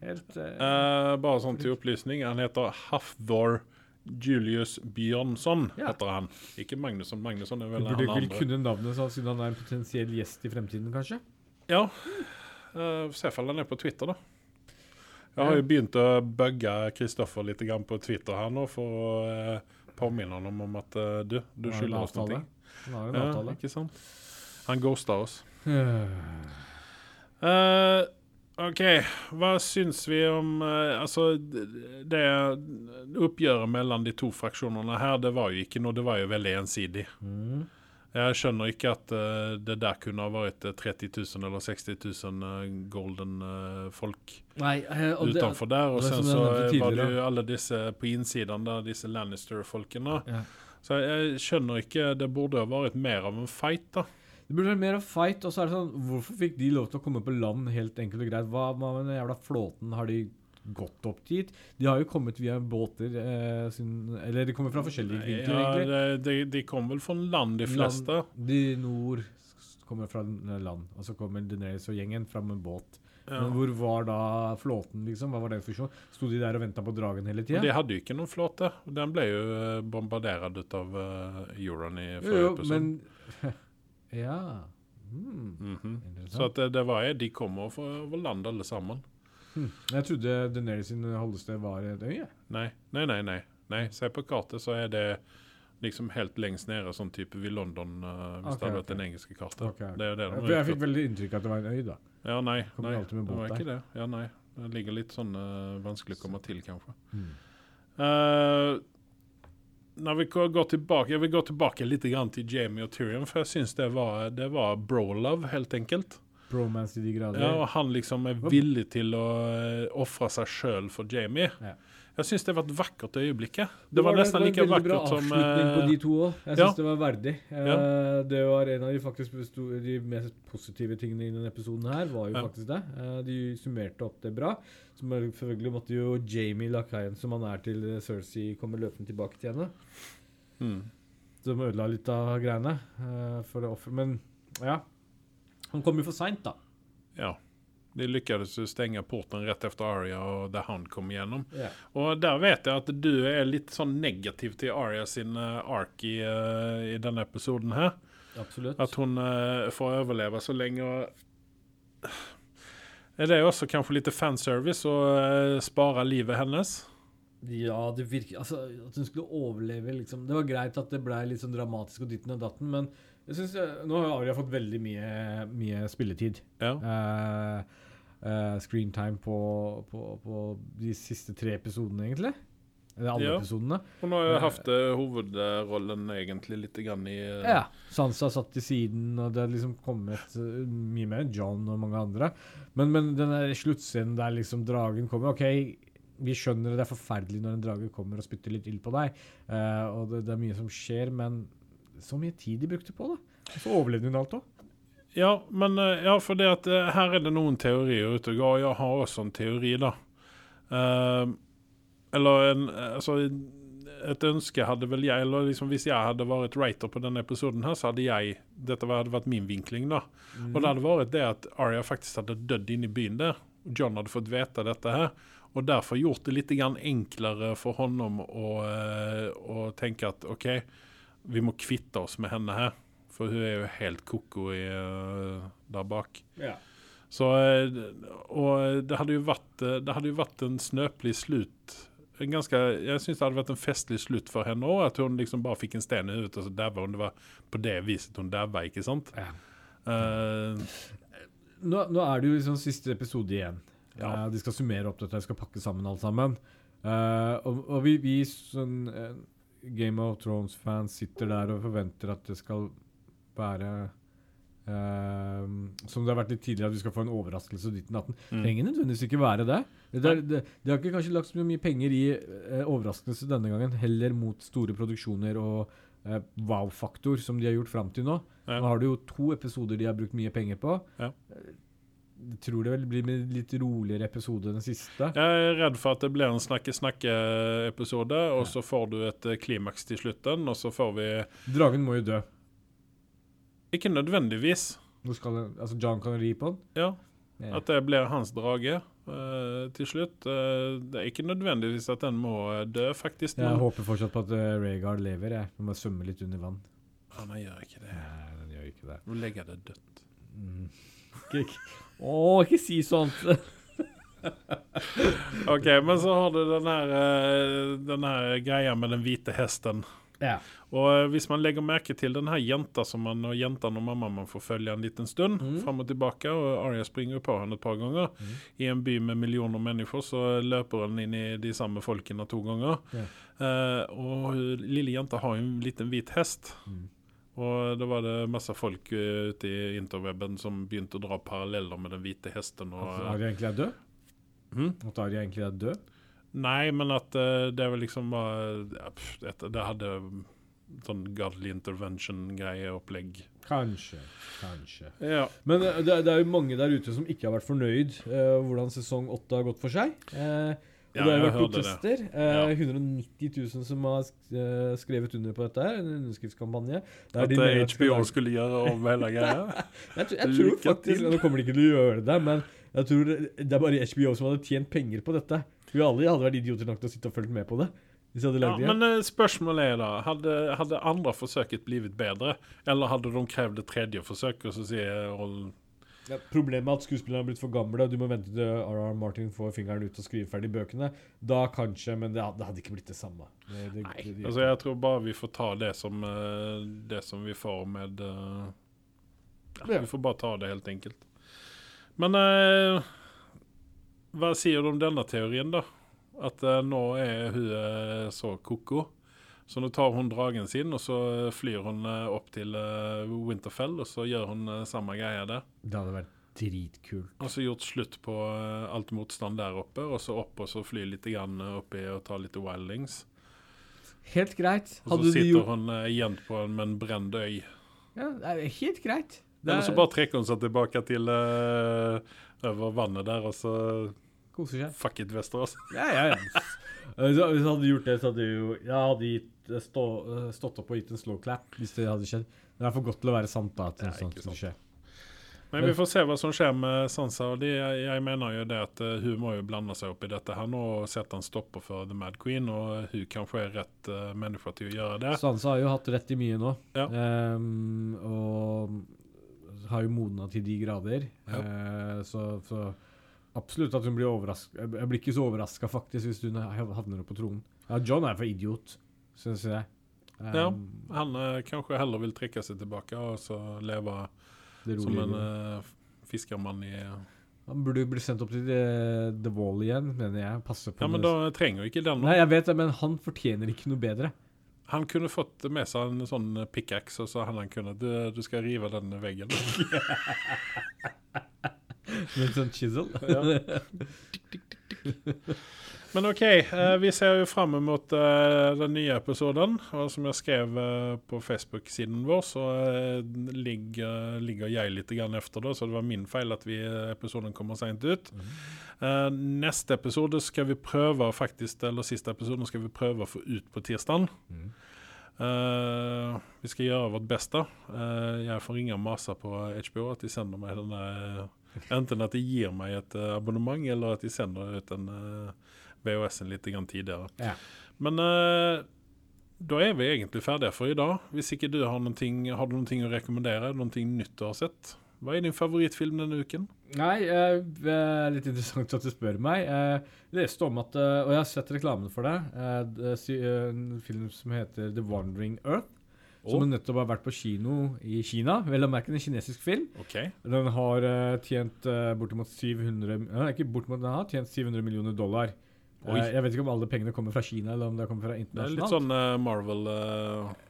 Helt eh, Eh, bare sånn til opplysning, han heter Hafthor Julius Bjørnson, Ja. heter han. Ikke Magnusson. Magnusson er vel Du burde han andre. kunne navnet sånn, siden han er en potensiell gjest i fremtiden, kanskje? Ja. Uh, Se om han er på Twitter, da. Jeg har jo begynt å bugge Kristoffer litt på Twitter her nå, for å uh, påminne ham om at uh, du, du Han skylder oss noe. Han har en Ja, avtale. ikke sant? Han ghosta oss. Eh, Eh, OK, hva syns vi om eh, Altså, det oppgjøret mellom de to fraksjonene her, det var jo ikke noe Det var jo veldig ensidig. Mm. Jeg skjønner ikke at uh, det der kunne ha vært eh, 30 000 eller 60 000 eh, golden uh, folk Nei, eh, og det, utenfor der. Og sen så eh, var det jo alle disse på innsiden der, disse Lannister-folkene. ja. Så jeg skjønner ikke Det burde ha vært mer av en fight, da. Det burde vært mer av fight. Og så er det sånn, hvorfor fikk de lov til å komme på land helt enkelt og greit? Hva med den jævla flåten? Har de gått opp dit? De har jo kommet via båter eh, sin, Eller de kommer fra forskjellige vinkler, Ja, egentlig. de, de, de kom vel fra land, de fleste. Land, de nord kommer fra land, og så kommer Deneris og gjengen fra med båt. Ja. Men hvor var da flåten, liksom? Hva var det for funksjonen? Sto de der og venta på dragen hele tida? De hadde jo ikke noen flåte. Den ble jo eh, bombardert ut av uh, Euron i forrige episode. men (laughs) Ja. Mm. Mm -hmm. Så at det, det var de kommer over lande alle sammen. Hmm. Jeg trodde Deneris sin holdested var et øye. Nei, nei, nei. nei. nei. Se på kartet, så er det liksom helt lengst nede, sånn type ved London, uh, hvis okay, det hadde vært vært den engelske kartet. Okay, okay. Det er det de jeg fikk veldig inntrykk av at det var en øy, da. Ja, nei. Nei det var ikke det. Ja, nei. Det ligger litt sånn uh, vanskelig å komme til, kanskje. Hmm. Eh, når vi går tilbake, Jeg vil gå tilbake litt grann til Jamie og Tyrion, for jeg syns det var, det var bro-love, helt enkelt. Bromance i de grader. Ja, og han liksom er villig til å uh, ofre seg sjøl for Jamie. Ja. Jeg syns det var et vakkert øyeblikk. Det var nesten like vakkert som Det var en veldig bra avslutning på eh, de to òg. Jeg ja. det var verdig. Ja. Det var en av de faktisk de mest positive tingene i denne episoden her, var jo Ja. faktisk det. Eh, De summerte opp det bra. Så selvfølgelig måtte jo Jamie lakaien som han er til eh, Cersei, komme løpende tilbake til henne. mm. Som ødela litt av greiene eh, for det offeret. Men ja. Han kom jo for seint, da. Ja. De lyckades å stenge porten rett etter Arya og der han kom igjennom. Yeah. Og der vet jeg at du er litt sånn negativ til Arya sin eh, ark i, eh, i denne episoden her. Absolutt. At hun eh, får overleve så lenge. Og er det også kanskje litt fanservice å uh, spare livet hennes? Ja, det virker Altså, at hun skulle overleve, liksom. Det var greit at det ble litt sånn dramatisk og ditten og datten, men jeg synes, Nå har Aria fått veldig mye, mye spilletid. Ja. Uh, Screentime på, på, på de siste tre episodene, egentlig. Eller alle Ja. episodene. Hun har jo hatt eh, hovedrollen egentlig litt grann i uh, Ja. Sansa satt til siden, og det har liksom kommet uh, mye mer John og mange andre. Men, men den sluttscenen der liksom dragen kommer OK, vi skjønner det er forferdelig når en drage kommer og spytter litt ild på deg, uh, og det, det er mye som skjer, men så mye tid de brukte på det. Og så overlevde hun alt òg. Ja, men eh, ja, for det at eh, her er det noen teorier ute og går. Jeg har også en teori, da. Eh, eller en eh, Altså, et ønske hadde vel jeg Eller liksom hvis jeg hadde vært writer på denne episoden her, så hadde jeg Dette hadde vært min vinkling, da. Og det hadde vært det at Arya faktisk hadde dødd inne i byen der. John hadde fått vite dette her. Og derfor gjort det litt enklere for honom å, å tenke at OK, vi må kvitte oss med henne her. For hun er jo helt ko-ko i, eh, der bak. Ja. Så eh, Og det hadde jo vært, eh, det hadde jo vært en snøpelig slutt. En ganske, jeg syns det hadde vært en festlig slutt for henne òg. At hun liksom bare fikk en sten i hodet, og så daua hun. Det var på det viset hun daua, ikke sant? Ja. Uh, Nå, nå er det jo liksom siste episode igjen. Ja. Uh, de skal summere opp dette, de skal pakke sammen alt sammen. Uh, og, og vi, vi sånn Game of Thrones-fans sitter der og forventer at det skal være Uh, Som det har vært litt tidligere, at vi skal få en overraskelse. og natten datten. Mm. Trenger nødvendigvis ikke være det. Det, er, det. De har ikke kanskje lagt så mye penger i uh, overraskelse denne gangen, heller mot store produksjoner og uh, wow-faktor, som de har gjort fram til nå. Ja. Nå har du jo to episoder de har brukt mye penger på. Ja. Jeg tror det vel blir en litt roligere episode enn den siste. jeg er redd for at det blir en snakke-snakke-episode, og så får du et eh, klimaks til slutten, og så får vi Dragen må jo dø. Ikke nødvendigvis. Nå skal det, altså John kan ri på den. Ja. At det blir hans drage uh, til slutt. Uh, det er ikke nødvendigvis at den må eh, dø, faktisk. Jeg Men håper fortsatt på at uh, Rhaegar lever. Jeg må bare svømme litt under vann. Ja, nei, gjør ikke det. Nei, den gjør ikke det. Nå legger jeg det dødt. Mm. Å, ikke si sånt! (laughs) OK, men så har du den her, den her greia med den hvite hesten. Ja. Og hvis man legger merke til den her jenta som man og jenten og mamma man får følge en liten stund, Mm. fram og tilbake, og Aria springer på henne et par ganger. Mm. I en by med millioner mennesker så løper hun inn i de samme folkene to ganger. Ja. Eh, og lille jenta har jo en liten hvit hest. Mm. Og da var det masse folk eh, ute i interweben som begynte å dra paralleller med den hvite hesten. Og, At Aria egentlig er død? Mm? At Aria egentlig er død? Nei, men at uh, det var liksom uh, pff, det, det hadde sånn godly intervention-greie-opplegg. Kanskje. Kanskje. Ja. Men uh, det, det er jo mange der ute som ikke har vært fornøyd uh, hvordan sesong åtte har gått for seg. Og Ja, det har jeg vært protester. Ja. 190 000 som har skrevet under på dette. her, En underskriftskampanje. der At de HBO skulle gjøre om hele (laughs) greia. Jeg, tror- jeg tror faktisk. Nå kommer de ikke til å gjøre det, men jeg tror det er bare HBO som hadde tjent penger på dette. Vi alle hadde vært idioter nok til å sitte og følge med på det. Ja, men eh, spørsmålet er da, hadde, hadde andre forsøket blivit bedre, eller hadde de krevd et tredje forsøk, og så sier Roll Ja, problemet er at skuespillerne har blitt for gamle, og du må vente til R.R. Martin får fingeren ut og skriver ferdig bøkene. Da kanskje, men det, hadde, det hadde ikke blitt det samme. Det, det, Nei, det- det- altså jeg tror bare vi får ta det som, eh, det som vi får med eh, ja. Vi får bare ta det helt enkelt. Men eh, hva sier du om denne teorien, da? At uh, nå er hun eh, så ko-ko. Så nå tar hun dragen sin, og så flyr hun eh, opp til Winterfell, og så gjør hun samme greia der. det hadde vært dritkult. Og så gjort slutt på alt motstand der oppe, og så opp og så fly litt grann oppi og ta litt wildings. Helt greit. Og så sitter hun igjen på en, med en brent øy. ja, det er Helt greit. Det Eller så er- bare trekker hun seg tilbake til uh, over vannet der, og så Koser seg. fuck it, Vesterås. Ja, ja, ja. Eh, (laughs) Hvis jeg hadde gjort det, så hadde jeg jo Jeg hadde gitt, eh, stå, eh, stått opp og gitt en slow clap hvis det hadde skjedd. Det er for godt til å være sant da at Ja, sånt skulle skje. Men vi får se hva som skjer med Sansa. og det, jeg, mener jo det at eh, hun må jo blande seg opp i dette her nå og sette en stopper for The Mad Queen, og hun kanskje er rett uh, menneske til å gjøre det. Sansa har jo hatt rett i mye nå. Ja. Um, og har jo modna til de grader. Ja. Uh, så, så absolutt at hun blir overraska. Jeg blir ikke så overraska faktisk hvis hun hav- havner på tronen. Ja, John er for idiot, syns jeg. Ja. Ehm, Han eh, kanskje heller vil trekke seg tilbake og så leve som en uh, fiskermann i Han burde bli sendt opp til The, The Wall igjen, mener jeg. Passe på Ja, men det. da trenger jo ikke den nå. Nei, jeg vet det, men han fortjener ikke noe bedre. Han kunne fått med seg en sånn pickaxe, og så hadde han kunnet du, du skal rive den veggen. (laughs) (laughs) Med en sånn chisel. (laughs) Men OK, eh, vi ser jo fram mot eh, den nye episoden. Og som jeg skrev eh, på Facebook-siden vår, så eh, ligger, ligger jeg litt grann efter, da, så det var min feil at vi, episoden kommer sent ut. Eh, neste episode skal vi prøve faktisk, eller siste episoden skal vi prøve å få ut på tirsdag. Mm. Eh, vi skal gjøre vårt beste. Eh, jeg får ringe og mase på HBO at de sender meg denne Enten at de gir meg et eh, abonnement, eller at de sender ut en uh, VHS-en litt grann tidligere. Ja. Men uh, da er vi egentlig ferdige for i dag. Hvis ikke du har noen ting, har du noen ting å rekommendere, noen ting nytt du har sett? Hva er din favorittfilm denne uken? Nei, uh, litt interessant at du spør meg. Eh, Jeg leste om at eh, Og jeg har sett reklamen for det. eh, eh, En film som heter The Wandering Earth. Som Å. nettopp har vært på kino i Kina. Vel å merke en kinesisk film. Okay. Den har uh, tjent uh, bortimot 700 uh, Ikke bortimot, den har tjent 700 millioner dollar. Eh, jeg vet ikke om alle pengene kommer fra Kina, eller om det kommer fra internasjonalt. Det er litt sånn eh, Marvel eh,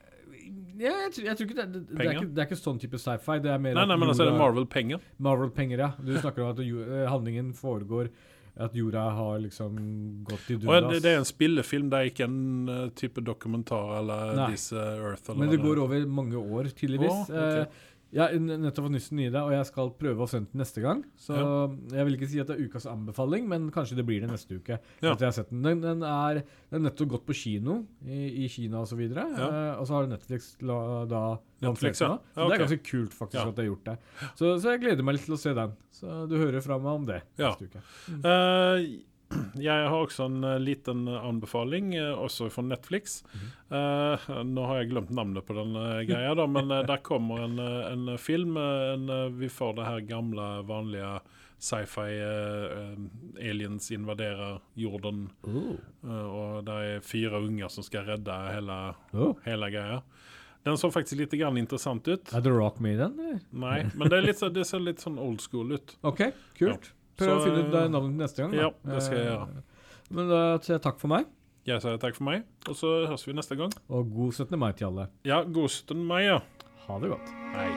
ja, jeg, tror, jeg tror ikke det, det, det, er ikke, det er ikke sånn type sci-fi. Det er mer Nei, nei, men altså er det Marvel-penger. Marvel-penger, ja. Du snakker om at eh, handlingen foregår At jorda har liksom gått i dundas. det, det er en spillefilm, det er ikke en uh, type dokumentar eller Nei. This eh, Earth. Eller Men det går over mange år, tydeligvis. Å, ok. Jeg har nettopp fått nyssen i det, og jeg skal prøve å sende den neste gang. Så jeg vil ikke si at det er ukas anbefaling, men kanskje det blir det neste uke. Ja. At jeg har sett den. Den, den er den er nettopp gått på kino i, i Kina osv. videre Ja. Eh, og så har Netflix la, da Netflix, ja. Så Ja, Det er ganske kult faktisk Ja. at de har gjort det. Så, så jeg gleder meg litt til å se den. Så du hører fra meg om det Ja. neste uke. Eh, jeg har også en eh, liten anbefaling, eh, også fra Netflix. Eh, nå har jeg glemt navnet på den greia, da, men uh, der kommer en, en film. en, vi får det her gamle, vanlige sci-fi eh, aliens invaderer jorden. Uh. og det er fire unger som skal redde hele, Oh. hele greia. Den så faktisk litt interessant ut. Er det Rock Me i den? eller? Nei, men det, litt, det ser litt sånn old school ut. OK, kult. Prøv så, å finne ut navnet ditt neste gang. Da. Ja, det skal jeg gjøre. Eh, men da sier jeg takk for meg. Jeg sier takk for meg, og så høres vi neste gang. Og god 17. mai til alle. Ja, god 17. mai, ja. Ha det godt. Hei.